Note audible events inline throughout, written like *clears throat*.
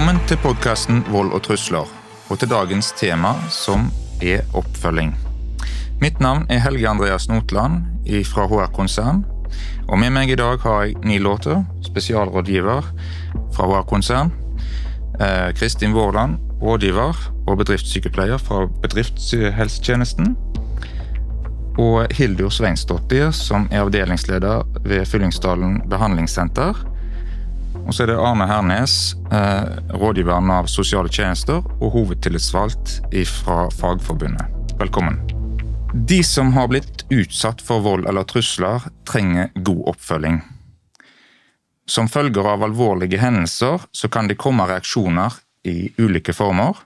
Velkommen til podkasten Vold og trusler, og til dagens tema, som er oppfølging. Mitt navn er Helge Andreas Notland fra HR Konsern. Og med meg i dag har jeg Ni Låter, spesialrådgiver fra HR Konsern. Eh, Kristin Vårland, rådgiver og bedriftssykepleier fra Bedriftshelsetjenesten. Og Hildur Sveinsdottir, som er avdelingsleder ved Fyllingsdalen behandlingssenter og så er det Arne Hernes, eh, rådgiveren av sosiale tjenester og hovedtillitsvalgt fra Fagforbundet. Velkommen. De som har blitt utsatt for vold eller trusler, trenger god oppfølging. Som følger av alvorlige hendelser så kan det komme reaksjoner i ulike former.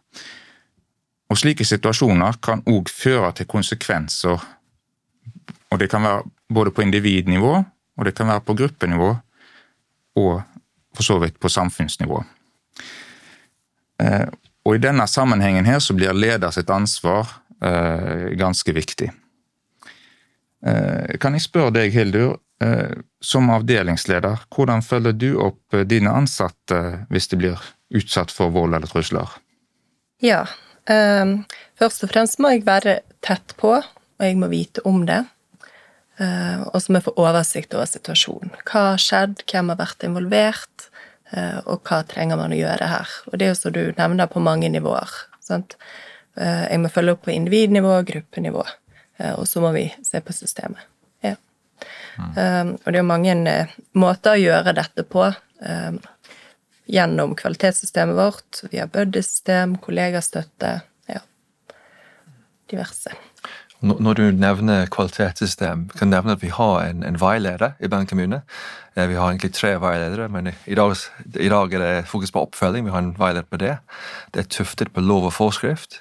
Og Slike situasjoner kan òg føre til konsekvenser. Og Det kan være både på individnivå og det kan være på gruppenivå og for så vidt på samfunnsnivå. Eh, og I denne sammenhengen her så blir leder sitt ansvar eh, ganske viktig. Eh, kan jeg spørre deg, Hildur, som avdelingsleder, hvordan følger du opp dine ansatte hvis de blir utsatt for vold eller trusler? Ja, først og fremst må jeg være tett på, og jeg må vite om det. Eh, og så må vi få oversikt over situasjonen. Hva har skjedd, hvem har vært involvert, eh, og hva trenger man å gjøre her? Og det er jo som du nevner, på mange nivåer. Sant? Eh, jeg må følge opp på individnivå, gruppenivå, og så må vi se på systemet. Ja. Mm. Og det er jo mange måter å gjøre dette på. Gjennom kvalitetssystemet vårt, via buddy-system, kollegastøtte, ja. Diverse. Når du nevner kvalitetssystem, kan du nevne at vi har en, en veileder i Bergen kommune. Eh, vi har egentlig tre veiledere, men i dag, i dag, er det fokus på oppfølging. Vi har en veileder på det. Det er tuftet på lov og forskrift.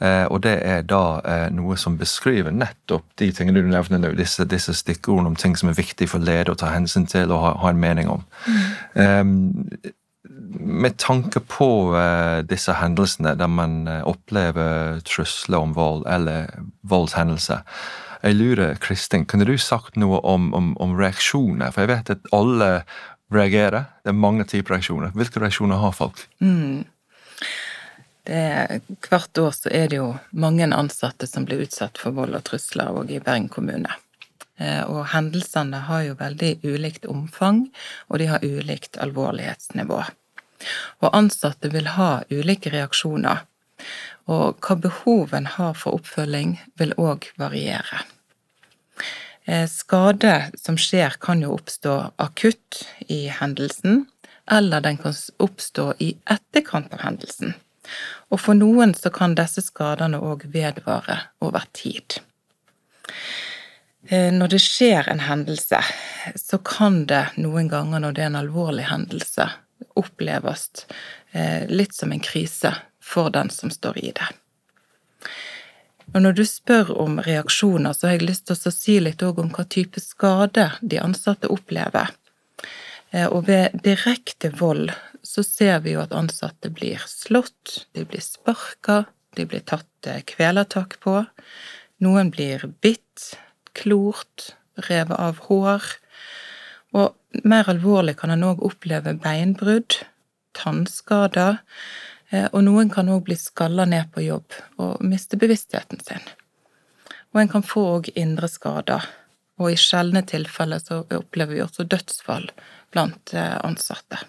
Eh, og det er da eh, noe som beskriver nettopp de tingene du nevner nå, disse, disse stikkordene om ting som er viktig for leder å ta hensyn til og ha, ha en mening om. Mm. Um, med tanke på uh, disse hendelsene der man uh, opplever trusler om vold eller voldshendelser, jeg lurer, Kristin, kunne du sagt noe om, om, om, reaksjoner? For jeg vet at alle reagerer. Det er mange typer reaksjoner. Hvilke reaksjoner har folk? Mm. Det, hvert år så er det jo mange ansatte som blir utsatt for vold og trusler òg i Bergen kommune. Eh, og hendelsene har jo veldig ulikt omfang, og de har ulikt alvorlighetsnivå. Og ansatte vil ha ulike reaksjoner, og hva behov en har for oppfølging, vil òg variere. Eh, skade som skjer, kan jo oppstå akutt i hendelsen, eller den kan oppstå i etterkant av hendelsen. Og for noen så kan disse skadene òg vedvare over tid. Eh, når det skjer en hendelse, så kan det noen ganger når det er en alvorlig hendelse, oppleves eh, litt som en krise for den som står i det. Og når du spør om reaksjoner, så har jeg lyst til å si litt om hva type skade de ansatte opplever. Eh, og ved direkte vold så ser vi jo at ansatte blir slått, de blir sparka, de blir tatt eh, kvelertak på. Noen blir bitt, klort, revet av hår. Og mer alvorlig kan en òg oppleve beinbrudd, tannskader, eh, og noen kan òg bli skalla ned på jobb og miste bevisstheten sin. Og en kan få òg indre skader, og i sjeldne tilfeller så opplever vi også dødsfall blant eh, ansatte.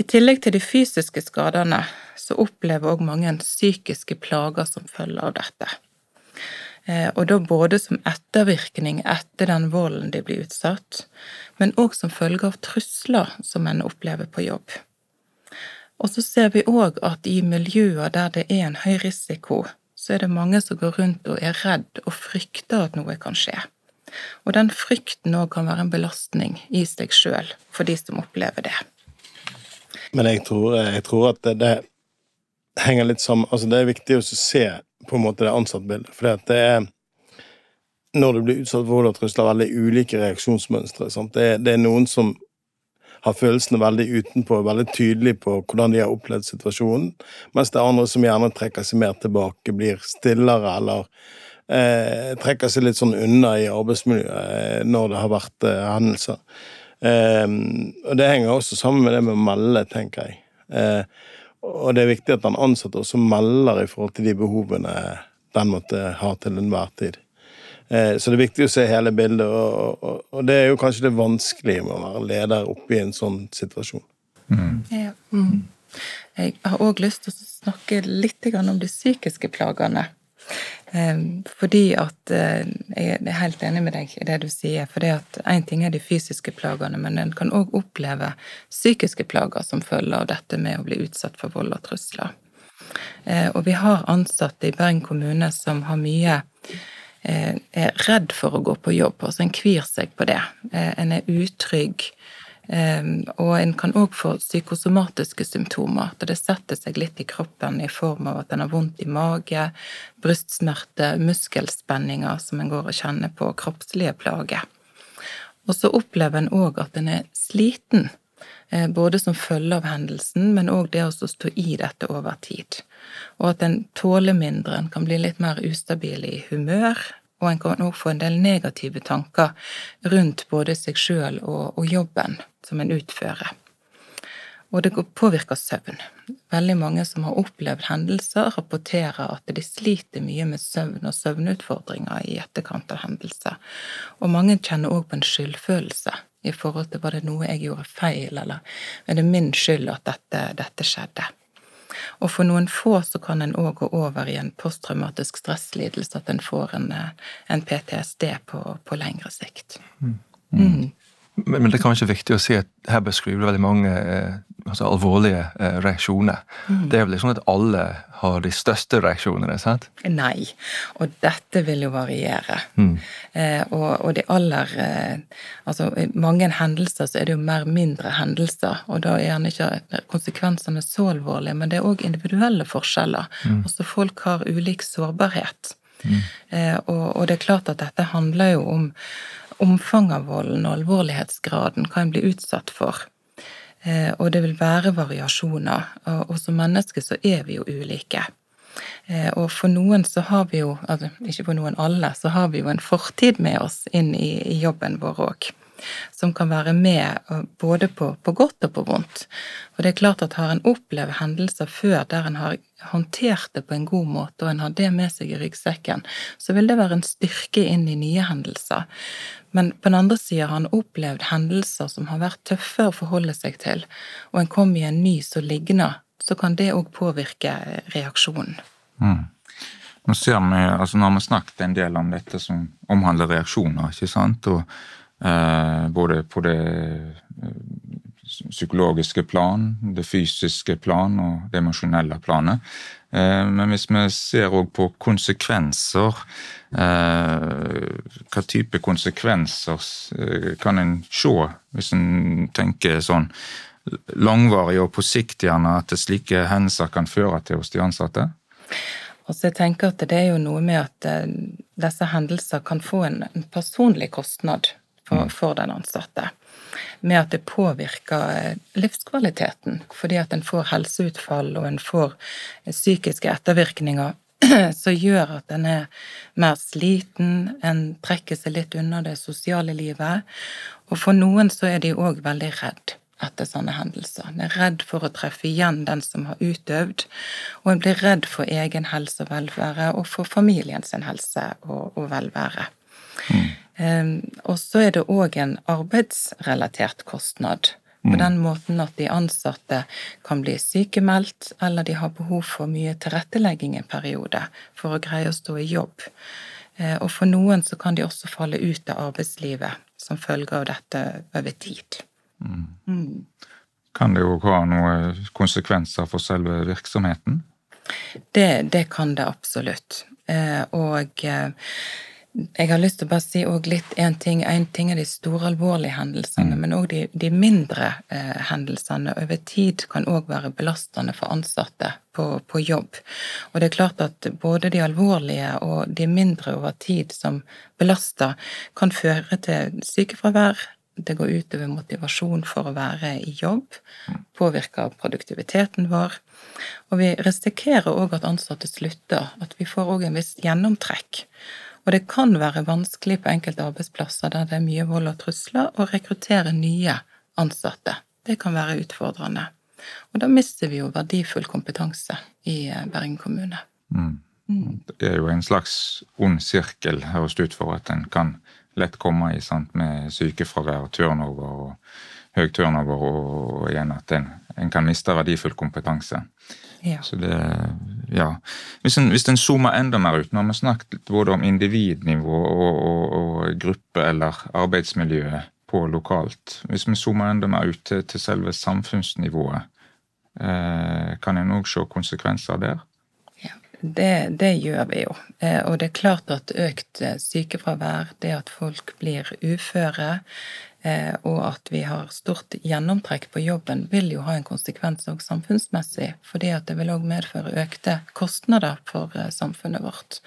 I tillegg til de fysiske skadene så opplever òg mange psykiske plager som følge av dette. Eh, og da både som ettervirkning etter den volden de blir utsatt, men òg som følge av trusler som en opplever på jobb. Og så ser vi òg at i miljøer der det er en høy risiko, så er det mange som går rundt og er redd og frykter at noe kan skje. Og den frykten òg kan være en belastning i seg sjøl for de som opplever det. Men jeg tror, jeg tror at det, det, henger litt sammen Altså, det er viktig å se på en måte det ansattbildet. For det er Når du blir utsatt for vold og trusler, veldig ulike reaksjonsmønstre. Det, det, er noen som har følelsene veldig utenpå, veldig tydelig på hvordan de har opplevd situasjonen, mens det er andre som gjerne trekker seg mer tilbake, blir stillere eller eh, trekker seg litt sånn unna i arbeidsmiljøet eh, når det har vært eh, hendelser. Um, og det henger også sammen med det med å melde, tenker jeg. Uh, og det er viktig at den ansatte også melder i forhold til de behovene den måtte ha til enhver tid. Uh, så det er viktig å se hele bildet, og, og, og, det er jo kanskje det vanskelige med å være leder oppe i en sånn situasjon. Mm. Ja. Mm. Jeg har òg lyst til å snakke litt om de psykiske plagene. Ehm, fordi at eh, Jeg er helt enig med deg i det du sier. For Én ting er de fysiske plagene, men en kan òg oppleve psykiske plager som følge av dette med å bli utsatt for vold og trusler. Eh, og vi har ansatte i Bergen kommune som har mye eh, er redd for å gå på jobb. altså En kvir seg på det. En er utrygg. Ehm, og en kan òg få psykosomatiske symptomer. at Det setter seg litt i kroppen i form av at en har vondt i mage, brystsmerter, muskelspenninger som en går og kjenner på, kroppslige plager. Og så opplever en òg at en er sliten, eh, både som følge av hendelsen, men òg det å stå i dette over tid. Og at en tåler mindre, en kan bli litt mer ustabil i humør, og en kan også få en del negative tanker rundt både seg sjøl og, og, jobben som en utfører. Og det påvirker søvn. Veldig mange som har opplevd hendelser, rapporterer at de sliter mye med søvn og søvnutfordringer i etterkant av hendelser. Og mange kjenner òg på en skyldfølelse i forhold til var det noe jeg gjorde feil, eller er det min skyld at dette, dette skjedde. Og for noen få så kan en òg gå over i en posttraumatisk stresslidelse, at en får en, eh, en PTSD på, på, lengre sikt. Mm. Mm. Men, det er kanskje viktig å si at her beskriver du veldig mange eh, altså alvorlige eh, reaksjoner. Mm. Det er vel ikke sånn at alle har de største reaksjonene? sant? Nei, og dette vil jo variere. Mm. Eh, og, og, de aller eh, Altså, i mange hendelser så er det jo mer mindre hendelser, og da er gjerne ikke konsekvensene så alvorlige, men det er òg individuelle forskjeller. Mm. Altså, folk har ulik sårbarhet. Mm. Eh, og, og det er klart at dette handler jo om omfanget av volden og alvorlighetsgraden, hva en blir utsatt for. Eh, og det vil være variasjoner. Og som mennesker så er vi jo ulike. Eh, og for noen så har vi jo, altså ikke for noen alle, så har vi jo en fortid med oss inn i, jobben vår òg som kan være med både på, på, godt og på vondt. Og det er klart at har en opplevd hendelser før der en har håndtert det på en god måte, og en har det med seg i ryggsekken, så vil det være en styrke inn i nye hendelser. Men på den andre sida har en opplevd hendelser som har vært tøffe å forholde seg til, og en kom i en ny som ligner, så kan det òg påvirke reaksjonen. Mm. Nå ser vi, altså Nå har vi snakket en del om dette som omhandler reaksjoner. ikke sant? Og Eh, både på det eh, psykologiske plan, det fysiske plan og det emosjonelle planet. Eh, men hvis vi ser òg på konsekvenser Hva type konsekvenser kan en se, hvis en tenker sånn langvarig og på sikt gjerne at slike hendelser kan føre til hos de ansatte? Altså jeg tenker at Det er jo noe med at disse hendelser kan få en personlig kostnad for, mm. for den ansatte. Med at det påvirker eh, livskvaliteten, fordi at en får helseutfall og en får eh, psykiske ettervirkninger *clears throat* som gjør at en er mer sliten, en trekker seg litt unna det sosiale livet. Og for noen så er de òg veldig redd etter sånne hendelser. En er redd for å treffe igjen den som har utøvd, og en blir redd for egen helse og velvære, og for familiens helse og, og velvære. Mm. Ehm, og så er det òg en arbeidsrelatert kostnad. På mm. den måten at de ansatte kan bli sykemeldt, eller de har behov for mye tilrettelegging en periode for å greie å stå i jobb. Eh, og for noen så kan de også falle ut av arbeidslivet som følge av dette over tid. Mm. Mm. Kan det jo ha noen konsekvenser for selve virksomheten? Det, det kan det absolutt. Eh, og eh, jeg har lyst til å bare si litt en ting. Én ting er de store, alvorlige hendelsene, mm. men òg de, de, mindre eh, hendelsene over tid kan òg være belastende for ansatte på, på, jobb. Og det er klart at både de alvorlige og de mindre over tid som belaster, kan føre til sykefravær. Det går utover motivasjon for å være i jobb, mm. påvirker produktiviteten vår. Og vi risikerer òg at ansatte slutter, at vi får òg en viss gjennomtrekk. Og det kan være vanskelig på enkelte arbeidsplasser der det er mye vold og trusler, å rekruttere nye ansatte. Det kan være utfordrende. Og da mister vi jo verdifull kompetanse i eh, Bergen kommune. Mm. Det er jo en slags ond sirkel, høres det ut for, at en kan lett komme i sant, med sykefravær, turnover og høy turnover, og igjen at en, en kan miste verdifull kompetanse. Ja. Så det, ja. Hvis en, hvis en zoomer enda mer ut, nå har vi snakket både om individnivå og, og, og gruppe- eller arbeidsmiljøet på lokalt. Hvis vi zoomer enda mer ut til, til selve samfunnsnivået, eh, kan en òg se konsekvenser der? Det, det gjør vi jo. Eh, og det er klart at økt eh, sykefravær, det at folk blir uføre, og at vi har stort gjennomtrekk på jobben, vil jo ha en konsekvens òg samfunnsmessig. fordi at det vil òg medføre økte kostnader for samfunnet vårt.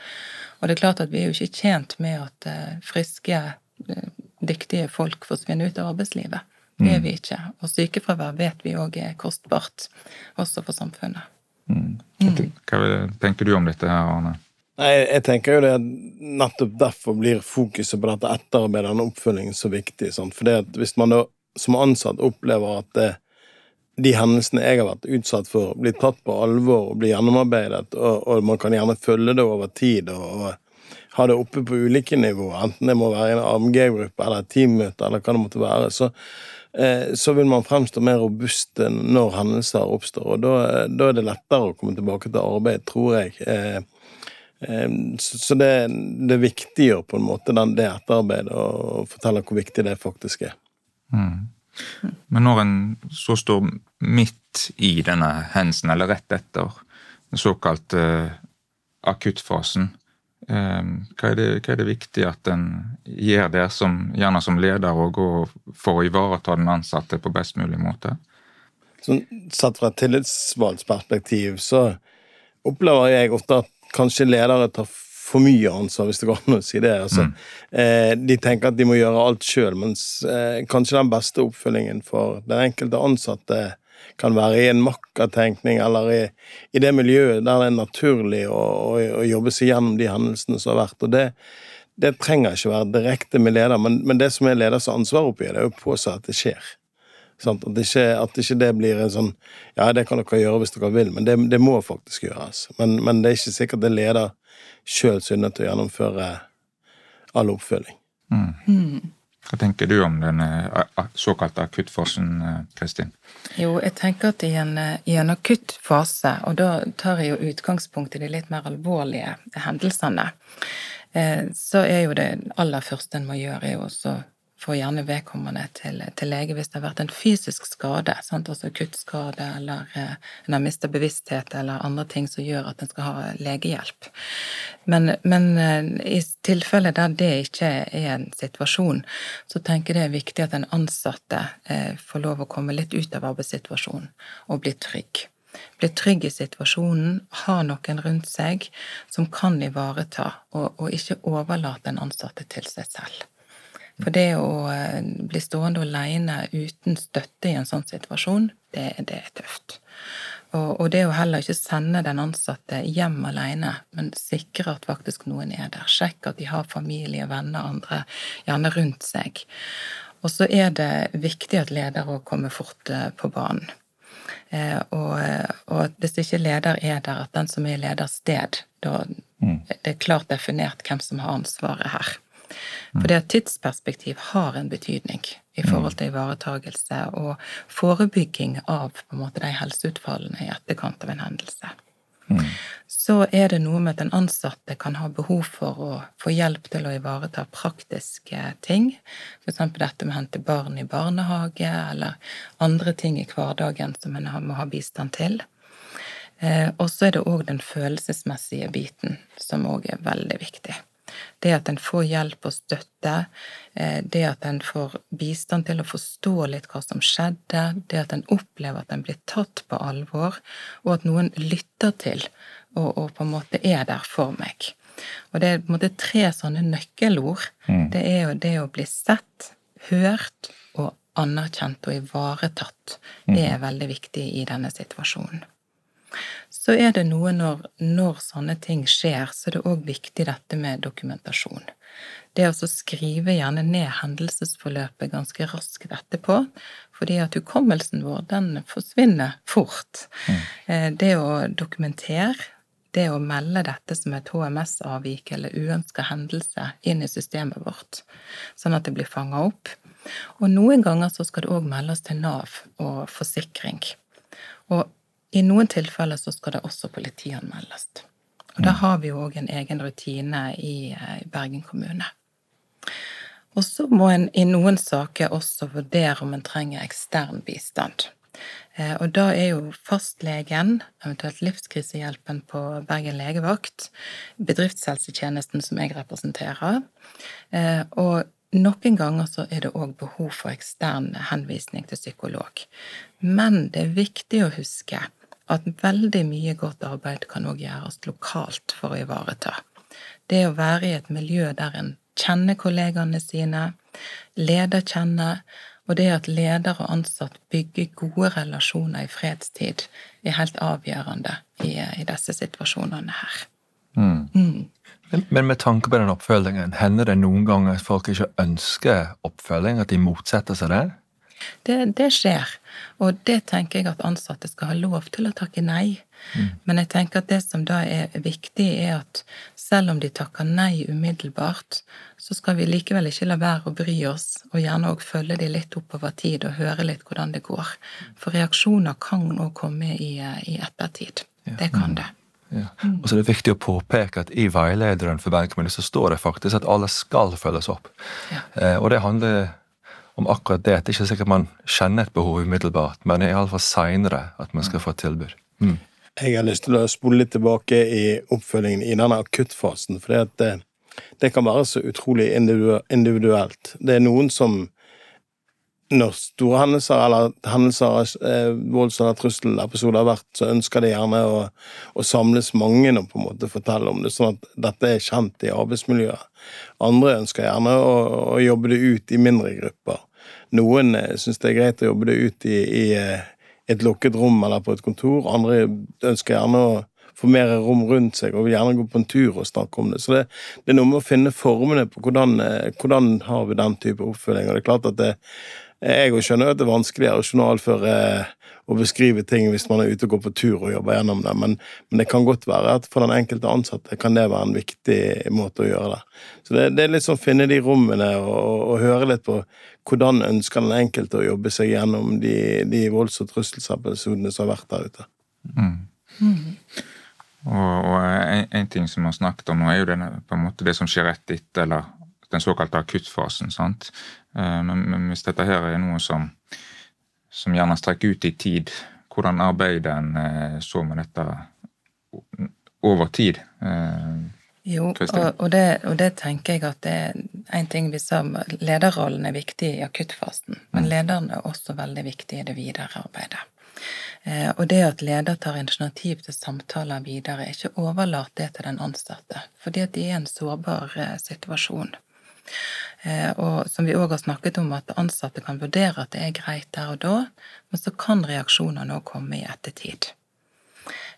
Og det er klart at vi er jo ikke tjent med at friske dyktige folk forsvinner ut av arbeidslivet. Det er vi ikke. Og sykefravær vet vi òg er kostbart, også for samfunnet. Mm. Hva tenker du om dette, her, Arne? Nei, Jeg tenker jo det nettopp derfor blir fokuset på dette etterarbeidet og oppfølgingen så viktig. Sant? For at hvis man da som ansatt opplever at det, de hendelsene jeg har vært utsatt for, blir tatt på alvor og blir gjennomarbeidet, og, og man kan gjerne følge det over tid og, og ha det oppe på ulike nivåer, enten det må være en AMG-gruppe eller et teammøte, eller hva det måtte være, så, eh, så vil man fremstå mer robust når hendelser oppstår. Og da, da, er det lettere å komme tilbake til arbeid, tror jeg. Eh, eh, så det, det viktiggjør på en måte den, det etterarbeidet og forteller hvor viktig det faktisk er. Mm. Men når en så står midt i denne hendelsen, eller rett etter den såkalte akuttfasen, Ehm, hva er, det, hva er det viktig at en gjør der, som, gjerne som leder, og for å ivareta den ansatte på best mulig måte? Sånn, satt fra et tillitsvalgsperspektiv så opplever jeg ofte at kanskje ledere tar for mye ansvar, hvis det går an å si det. Altså, mm. eh, de tenker at de må gjøre alt sjøl, mens eh, kanskje den beste oppfølgingen for den enkelte ansatte kan være i en makkertenkning eller i, i, det miljøet der det er naturlig å, å, å, jobbe seg gjennom de hendelsene som har vært. Og det, det trenger ikke være direkte med leder, men, men det som er leders ansvar oppi det, er å påse at det skjer. At ikke, at ikke det blir en sånn Ja, det kan dere gjøre hvis dere vil, men det, det må faktisk gjøres. Men, men, det er ikke sikkert det er leder sjøl er til å gjennomføre all oppfølging. Mm. Mm. Hva tenker du om den såkalte akuttfasen, eh, Kristin? Jo, jeg tenker at i en, eh, i en akutt fase, og da tar jeg jo utgangspunkt i de litt mer alvorlige hendelsene, eh, så er jo det aller første en må gjøre, er jo også får gjerne vedkommende til, til, lege hvis det har vært en fysisk skade, sant? altså kuttskade eller eh, en har mista bevissthet eller andre ting som gjør at en skal ha legehjelp. Men, men eh, i tilfeller der det ikke er en situasjon, så tenker jeg det er viktig at den ansatte eh, får lov å komme litt ut av arbeidssituasjonen og bli trygg bli trygg i situasjonen, ha noen rundt seg som kan ivareta, og, og ikke overlate den ansatte til seg selv. For det å eh, bli stående alene uten støtte i en sånn situasjon, det, det er tøft. Og, og, det å heller ikke sende den ansatte hjem alene, men sikre at faktisk noen er der. Sjekk at de har familie, venner, andre gjerne rundt seg. Og så er det viktig at leder òg kommer fort eh, på banen. Eh, og, og hvis ikke leder er der, at den som er leders sted, da mm. det er klart definert hvem som har ansvaret her. For det at tidsperspektiv har en betydning i forhold til ivaretagelse og forebygging av på en måte, de helseutfallene i etterkant av en hendelse. Mm. Så er det noe med at den ansatte kan ha behov for å få hjelp til å ivareta praktiske ting. F.eks. dette med å hente barn i barnehage, eller andre ting i hverdagen som en må ha bistand til. Eh, og så er det òg den følelsesmessige biten, som òg er veldig viktig. Det at en får hjelp og støtte, eh, det at en får bistand til å forstå litt hva som skjedde, det at en opplever at en blir tatt på alvor, og at noen lytter til og, og på en måte er der for meg. Og det er på en måte tre sånne nøkkelord. Mm. Det er jo det å bli sett, hørt og anerkjent og ivaretatt. Det mm. er veldig viktig i denne situasjonen. Så er det noe når, når sånne ting skjer, så er det òg viktig dette med dokumentasjon. Det å skrive gjerne ned hendelsesforløpet ganske raskt etterpå, fordi at hukommelsen vår, den forsvinner fort. Mm. Det å dokumentere, det å melde dette som et HMS-avvik eller uønska hendelse inn i systemet vårt, sånn at det blir fanga opp. Og noen ganger så skal det òg meldes til Nav og forsikring. Og i noen tilfeller så skal det også politianmeldes. Og da har vi jo òg en egen rutine i eh, Bergen kommune. Og så må en i noen saker også vurdere om en trenger ekstern bistand. Eh, og da er jo fastlegen, eventuelt Livskrisehjelpen på Bergen legevakt, bedriftshelsetjenesten som jeg representerer, eh, og noen ganger så er det òg behov for ekstern henvisning til psykolog. Men det er viktig å huske at veldig mye godt arbeid kan òg gjøres lokalt for å ivareta. Det å være i et miljø der en kjenner kollegaene sine, leder kjenner, og det at leder og ansatt bygger gode relasjoner i fredstid, er helt avgjørende i, i disse situasjonene her. Mm. Mm. Men med tanke på den oppfølgingen, hender det noen ganger at folk ikke ønsker oppfølging, at de motsetter seg det? Det, det skjer, og det tenker jeg at ansatte skal ha lov til å takke nei. Mm. Men jeg tenker at det som da er viktig, er at selv om de takker nei umiddelbart, så skal vi likevel ikke la være å bry oss, og gjerne òg følge de litt oppover tid og høre litt hvordan det går. For reaksjoner kan òg komme i, i ettertid. Ja. Det kan det. Ja. Og så er det viktig å påpeke at i veilederen for Bergen kommune så står det faktisk at alle skal følges opp. Ja. Eh, og det handler om akkurat det. Det er ikke sikkert man kjenner et behov umiddelbart, men iallfall seinere at man skal få et tilbud. Mm. Jeg har lyst til å spole litt tilbake i oppfølgingen i denne akuttfasen. For det, det kan være så utrolig individuelt. Det er noen som når store hendelser eller hendelser, eh, volds- eller trusselepisoder har vært, så ønsker de gjerne å, å, samles mange og på en måte fortelle om det, sånn at dette er kjent i arbeidsmiljøet. Andre ønsker gjerne å, å jobbe det ut i mindre grupper. Noen eh, syns det er greit å jobbe det ut i, i eh, et lukket rom eller på et kontor. Andre ønsker gjerne å få mer rom rundt seg og vil gjerne gå på en tur og snakke om det. Så det, det er noe med å finne formene på hvordan, eh, hvordan har vi den type oppfølging. Og det er klart at det, jeg skjønner at det er vanskeligere å journalføre og beskrive ting hvis man er ute og går på tur og jobber gjennom det, men, men, det kan godt være at for den enkelte ansatte kan det være en viktig måte å gjøre det. Så det, det er litt sånn å finne de rommene og, og, høre litt på hvordan ønsker den enkelte å jobbe seg gjennom de, de volds- og trusselsepisodene som har vært der ute. Mm. Mm. Og, og en, en, ting som vi har snakket om nå, er jo denne, på en måte det som skjer rett etter, eller den såkalte akuttfasen. sant? Eh, men, men, hvis dette her er noe som, som gjerne strekker ut i tid, hvordan arbeider en eh, så med dette over tid? Eh, jo, og, og, det, og, det, tenker jeg at det er en ting vi sa, lederrollen er viktig i akuttfasen, men mm. lederen er også veldig viktig i det videre arbeidet. Og det at leder tar initiativ til samtaler videre, ikke overlat det til den ansatte, fordi at de er i en sårbar situasjon. Eh, og som vi òg har snakket om, at ansatte kan vurdere at det er greit der og da, men så kan reaksjoner nå komme i ettertid.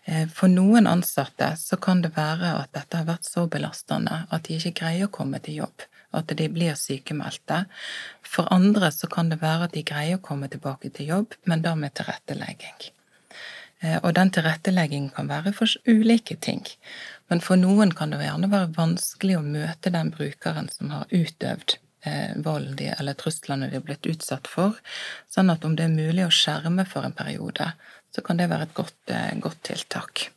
Eh, for noen ansatte så kan det være at dette har vært så belastende at de ikke greier å komme til jobb, at de blir sykemeldte. For andre så kan det være at de greier å komme tilbake til jobb, men da med tilrettelegging. Eh, og den tilretteleggingen kan være for ulike ting. Men for noen kan det gjerne være vanskelig å møte den brukeren som har utøvd eh, vold eller truslene de har blitt utsatt for. Sånn at om det er mulig å skjerme for en periode, så kan det være et godt, eh, godt tiltak.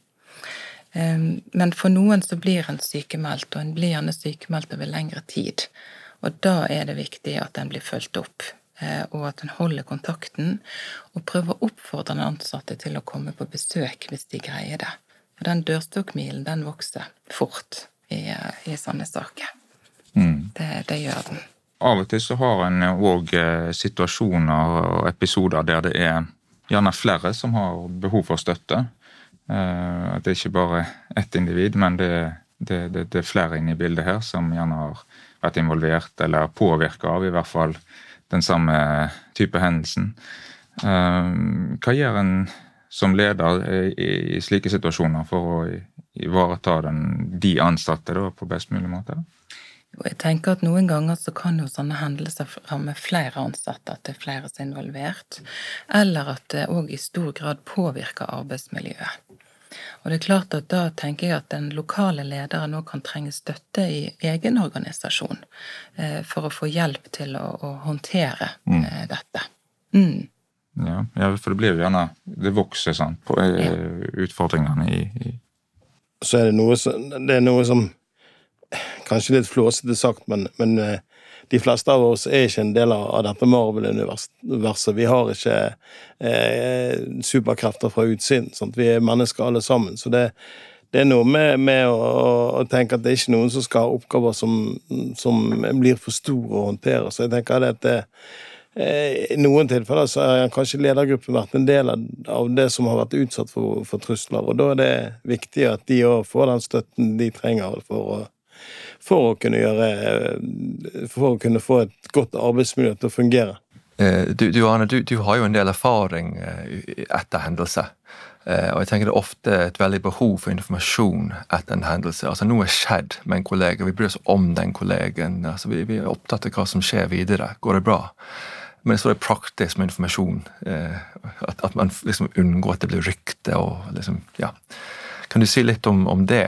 Men for noen så blir en sykemeldt, og en blir gjerne sykemeldt over lengre tid. Og da er det viktig at en blir fulgt opp og at en holder kontakten og prøver å oppfordre den ansatte til å komme på besøk hvis de greier det. For den dørstokkmilen, den vokser fort i, i sånne saker. Mm. Det, det, gjør den. Av og til så har en òg eh, situasjoner og episoder der det er gjerne flere som har behov for støtte. Eh, at det er ikke bare ett individ, men det, det, det, det er flere inne i bildet her som gjerne har vært involvert eller påvirka av i hvert fall den samme type hendelsen. Eh, hva gjør en som leder i slike situasjoner for å ivareta den, de ansatte da, på best mulig måte? Jeg tenker at Noen ganger så kan jo sånne hendelser ramme flere ansatte, at det er flere som er involvert. Eller at det òg i stor grad påvirker arbeidsmiljøet. Og det er klart at Da tenker jeg at den lokale lederen òg kan trenge støtte i egen organisasjon eh, for å få hjelp til å, å håndtere mm. eh, dette. Mm. Ja, ja, for det blir jo gjerne Det vokser, sant, på eh, utfordringene i, i Så er det noe som, det er noe som Kanskje litt flåsete sagt, men, men, eh, de fleste av oss er ikke en del av dette Marvel-universet. Vi har ikke eh, superkrefter fra utsiden. Sant? Vi er mennesker alle sammen. Så det, det er noe med, med å, å, tenke at det er ikke noen som skal ha oppgaver som, som blir for store å håndtere. Så jeg tenker at det, eh, i noen tilfeller så har kanskje ledergruppen vært en del av det som har vært utsatt for, for trusler, og da er det viktig at de òg får den støtten de trenger for å for å kunne gjøre For å kunne få et godt arbeidsmiljø til å fungere. Eh, du, du Arne, du, du, har jo en del erfaring eh, etter hendelser. Eh, og jeg tenker Det er ofte et veldig behov for informasjon etter en hendelse. Altså Noe er skjedd med en kollega, vi bryr oss om den kollegaen. Altså, vi, vi, er opptatt av hva som skjer videre. Går det bra? Men så er det praktisk med informasjon. At, at man liksom unngår at det blir rykte. og liksom, ja. Kan du si litt om, om det?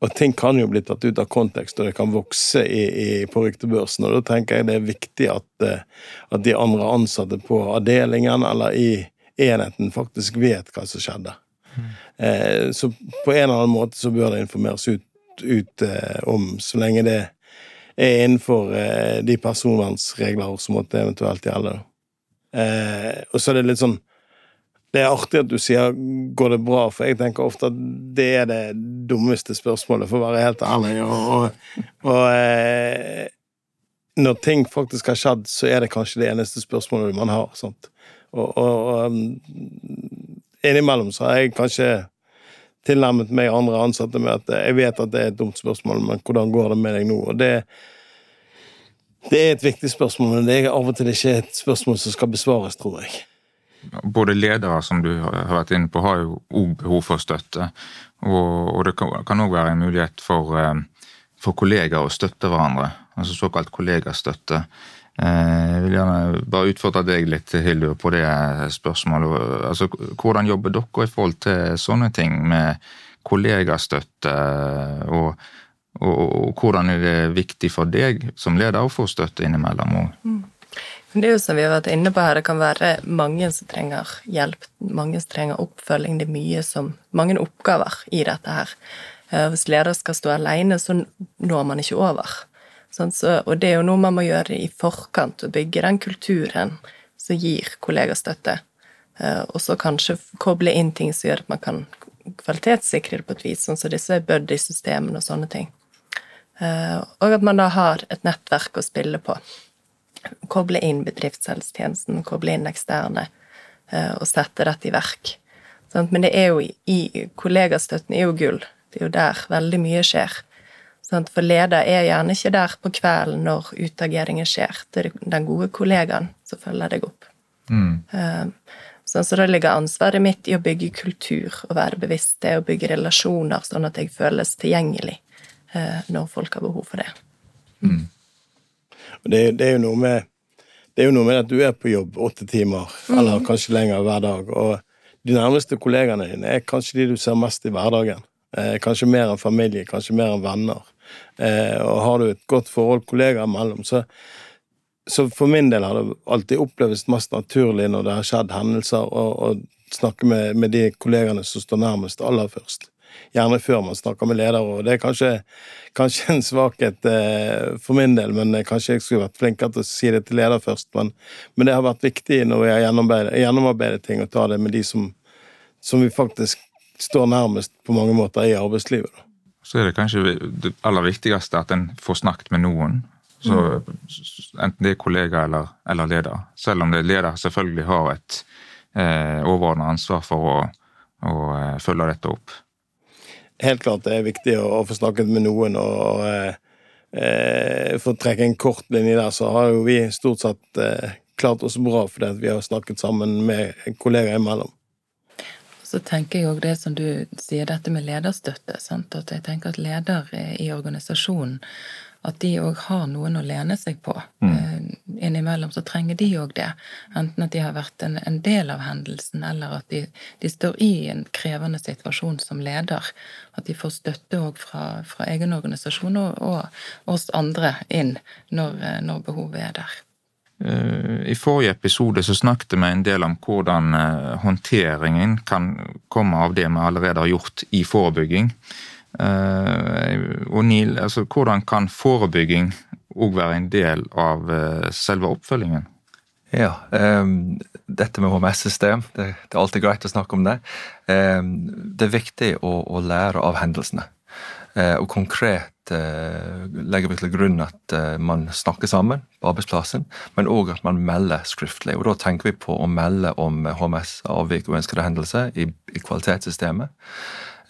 Og ting kan jo bli tatt ut av kontekst, og det kan vokse i, i, på ryktebørsen. Og da tenker jeg det er viktig at, eh, at, de andre ansatte på avdelingen eller i enheten faktisk vet hva som skjedde. Mm. Eh, så på en eller annen måte så bør det informeres ut, ut eh, om, så lenge det er innenfor eh, de personvernsregler som måtte eventuelt gjelde. Eh, og så er det litt sånn det er artig at du sier 'går det bra', for jeg tenker ofte at det er det dummeste spørsmålet, for å være helt ærlig. Og, og, og eh, når ting faktisk har skjedd, så er det kanskje det eneste spørsmålet man har. Sant? Og, og um, innimellom så har jeg kanskje tilnærmet meg andre ansatte med at jeg vet at det er et dumt spørsmål, men hvordan går det med deg nå? Og det, det er et viktig spørsmål, men det er av og til ikke et spørsmål som skal besvares, tror jeg både ledere, som du har vært inne på, har jo òg behov for støtte. Og, og det kan òg være en mulighet for, eh, for, kollegaer å støtte hverandre. Altså såkalt kollegastøtte. Eh, jeg vil gjerne bare utfordre deg litt, Hildur, på det spørsmålet. Altså, hvordan jobber dere i forhold til sånne ting med kollegastøtte? og, og, og hvordan er det viktig for deg som leder å få støtte innimellom? Mm. Det er jo som vi har vært inne på her, det kan være mange som trenger hjelp, mange som trenger oppfølging. Det er mye som, mange oppgaver i dette her. Eh, hvis leder skal stå alene, så når man ikke over. Sånn, så, og det er jo noe man må gjøre i forkant, å bygge den kulturen som gir kollegastøtte. støtte. og så kanskje koble inn ting som gjør at man kan kvalitetssikre det på et vis, sånn som disse buddy-systemene og sånne ting. Eh, og at man da har et nettverk å spille på koble inn bedriftshelsetjenesten, koble inn eksterne, eh, og sette dette i verk. Men det er jo i kollegastøtten er jo gull. Det er jo der veldig mye skjer. For leder er gjerne ikke der på kvelden når utageringen skjer. Det er den gode kollegaen som følger deg opp. Mm. Så da ligger ansvaret mitt i å bygge kultur og være bevisst det, og bygge relasjoner, sånn at jeg føles tilgjengelig eh, når folk har behov for det. Mm. Det, det, er med det er jo noe med at du er på jobb åtte timer, mm. eller kanskje lenger hver dag. Og de nærmeste kollegaene dine er kanskje de du ser mest i hverdagen. Eh, kanskje mer enn familie, kanskje mer enn venner. Eh, og har du et godt forhold kollegaer imellom, så, så for min del har det alltid opplevdes mest naturlig når det har skjedd hendelser, å snakke med, med de kollegaene som står nærmest aller først gjerne før man snakker med ledere. og Det er kanskje, kanskje en svakhet eh, for min del, men kanskje jeg skulle vært flinkere til å si det til leder først. Men, men det har vært viktig når jeg har gjennomarbeidet ting, å ta det med de som, som, vi faktisk står nærmest på mange måter i arbeidslivet. Da. Så er det kanskje det aller viktigste at en får snakket med noen. Så mm. Enten det er kollega eller, eller, leder. Selv om det er leder selvfølgelig har et eh, overordna ansvar for å, å eh, følge dette opp helt klart det er viktig å, å få snakket med noen. og eh, eh, For å trekke en kort linje der, så har jo vi stort sett eh, klart oss bra fordi vi har snakket sammen med kollegaer imellom. så tenker jeg òg det som du sier, dette med lederstøtte. Sant? At jeg tenker at leder i organisasjonen at de òg har noen å lene seg på. Mm. Eh, innimellom så trenger de òg det. Enten at de har vært en, en del av hendelsen, eller at de, de, står i en krevende situasjon som leder. At de får støtte òg fra, fra, egen organisasjon og, og oss andre inn når, eh, når behovet er der. Eh, I forrige episode så snakket vi en del om hvordan håndteringen kan komme av det vi allerede har gjort i forebygging. Eh, og Neil, altså, hvordan kan forebygging òg være en del av eh, selve oppfølgingen? Ja, um, dette med HMS-system, det, det, er alltid greit å snakke om det. Um, det er viktig å, å lære av hendelsene. Uh, og konkret uh, legger vi til grunn at uh, man snakker sammen på arbeidsplassen, men òg at man melder skriftlig. Og Da tenker vi på å melde om HMS-avvik og ønskede hendelser i, i kvalitetssystemet.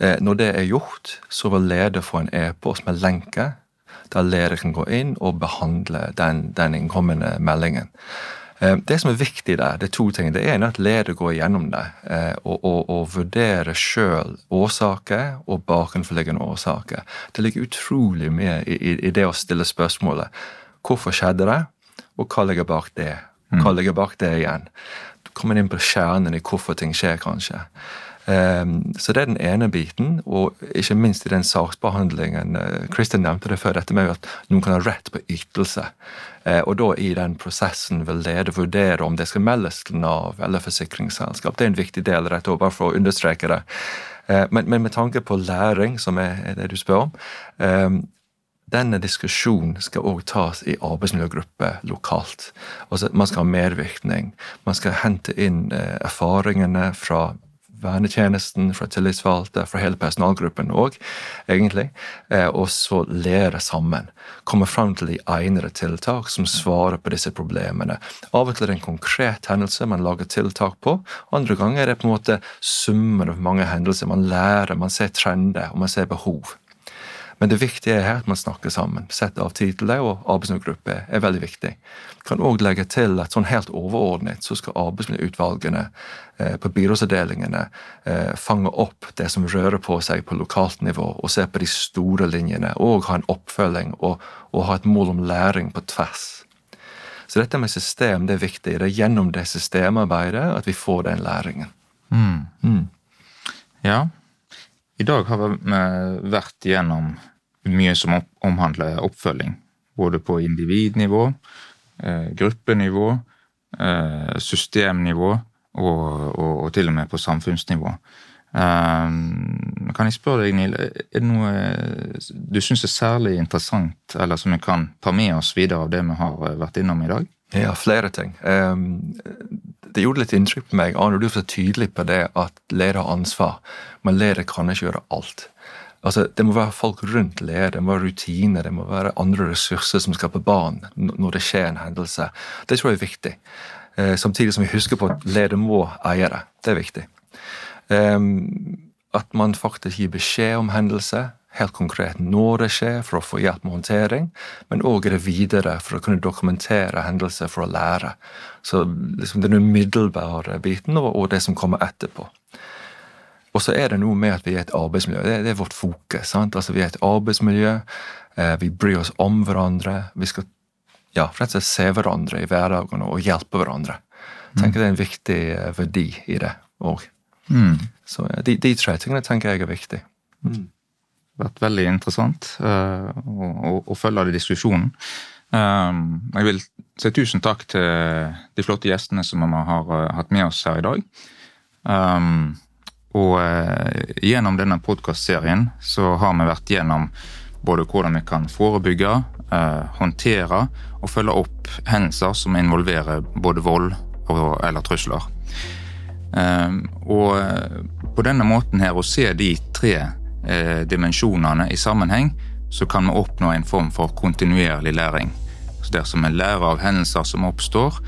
Eh, når det er gjort, så vil leder få en e-post med lenke, der leder kan gå inn og behandle den, den innkommende meldingen. Eh, det som er viktig der, det er to ting. Det ene er at leder går gjennom det eh, og, og, og vurderer sjøl årsaker og bakenforliggende årsaker. Det ligger utrolig mye i, i, i, det å stille spørsmålet hvorfor skjedde det, og hva ligger bak det. Hva mm. ligger bak det igjen? Du kommer inn på kjernen i hvorfor ting skjer, kanskje. Ehm, så det er den ene biten, og ikke minst i den saksbehandlingen. Eh, Kristin nevnte det før, dette med at noen kan ha rett på ytelse. Eh, og da i den prosessen vil leder vurdere om det skal meldes til Nav eller forsikringsselskap. Det er en viktig del av dette, bare for å understreke det. Eh, men, med tanke på læring, som er det du spør om ehm, denne diskusjonen skal òg tas i arbeidsmiljøgrupper lokalt. Altså, man skal ha medvirkning. Man skal hente inn erfaringene fra vernetjenesten, fra tillitsvalgte, fra hele personalgruppen òg, egentlig. Eh, og så lære sammen. Komme fram til de egnede tiltak som svarer på disse problemene. Av og til er det en konkret hendelse man lager tiltak på. Andre ganger er det på en måte summen av mange hendelser. Man lærer, man ser trender, og man ser behov. Men det viktige er her at man snakker sammen. Sette av tid til det, og arbeidsmiljøgruppe er veldig viktig. Jeg kan òg legge til at sånn helt overordnet så skal arbeidsmiljøutvalgene eh, på byrådsavdelingene eh, fange opp det som rører på seg på lokalt nivå, og se på de store linjene, og ha en oppfølging og, og ha et mål om læring på tvers. Så dette med system det er viktig. Det er gjennom det systemarbeidet at vi får den læringen. Mm. Mm. Ja. I dag har vi vært gjennom mye som omhandler oppfølging. Både på individnivå, eh, gruppenivå, eh, systemnivå og, og, og, til og med på samfunnsnivå. Um, kan jeg spørre deg, Nil, er det noe du syns er særlig interessant, eller som vi kan ta med oss videre av det vi har vært innom i dag? Ja, flere ting. Um, det gjorde litt inntrykk på meg. Arne, du er så tydelig på det at leder har ansvar, men leder kan ikke gjøre alt. Altså, Det må være folk rundt leder, det må være rutiner, det må være andre ressurser som skaper barn når det skjer en hendelse. Det tror jeg er viktig. Eh, samtidig som vi husker på at leder må eie det. Det er viktig. Eh, at man faktisk gir beskjed om hendelse, helt konkret når det skjer, for å få hjelp med håndtering, men òg det videre for å kunne dokumentere hendelser for å lære. Så liksom den umiddelbare biten og, og det som kommer etterpå. Og så er det noe med at vi er et arbeidsmiljø. Det, det er vårt fokus. sant? Altså Vi er et arbeidsmiljø. Eh, vi bryr oss om hverandre. Vi skal ja, rett og slett se hverandre i hverdagen og hjelpe hverandre. Jeg tenker mm. Det er en viktig eh, verdi i det òg. Mm. Så de, de, tre tingene tenker jeg er viktig. Mm. Det har vært veldig interessant uh, å, å, å, følge av diskusjonen. Um, jeg vil si tusen takk til de flotte gjestene som vi har uh, hatt med oss her i dag. Um, og eh, gjennom denne podkastserien så har vi vært gjennom både hvordan vi kan forebygge, eh, håndtere og følge opp hendelser som involverer både vold og, eller trusler. Eh, og på denne måten her, å se de tre eh, dimensjonene i sammenheng, så kan vi oppnå en form for kontinuerlig læring. Så dersom vi lærer av hendelser som oppstår,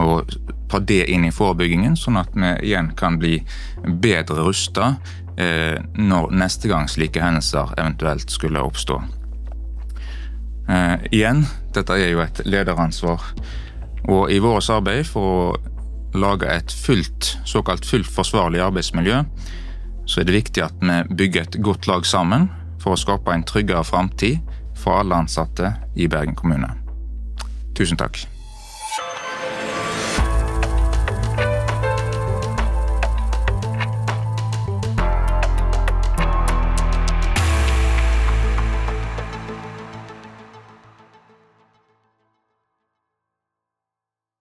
og ta det inn i forebyggingen, sånn at vi igjen kan bli bedre rusta eh, når neste gang slike hendelser eventuelt skulle oppstå. Eh, igjen, dette er jo et lederansvar. Og i vårt arbeid for å lage et fullt, såkalt fullt forsvarlig arbeidsmiljø, så er det viktig at vi bygger et godt lag sammen for å skape en tryggere framtid for alle ansatte i Bergen kommune. Tusen takk.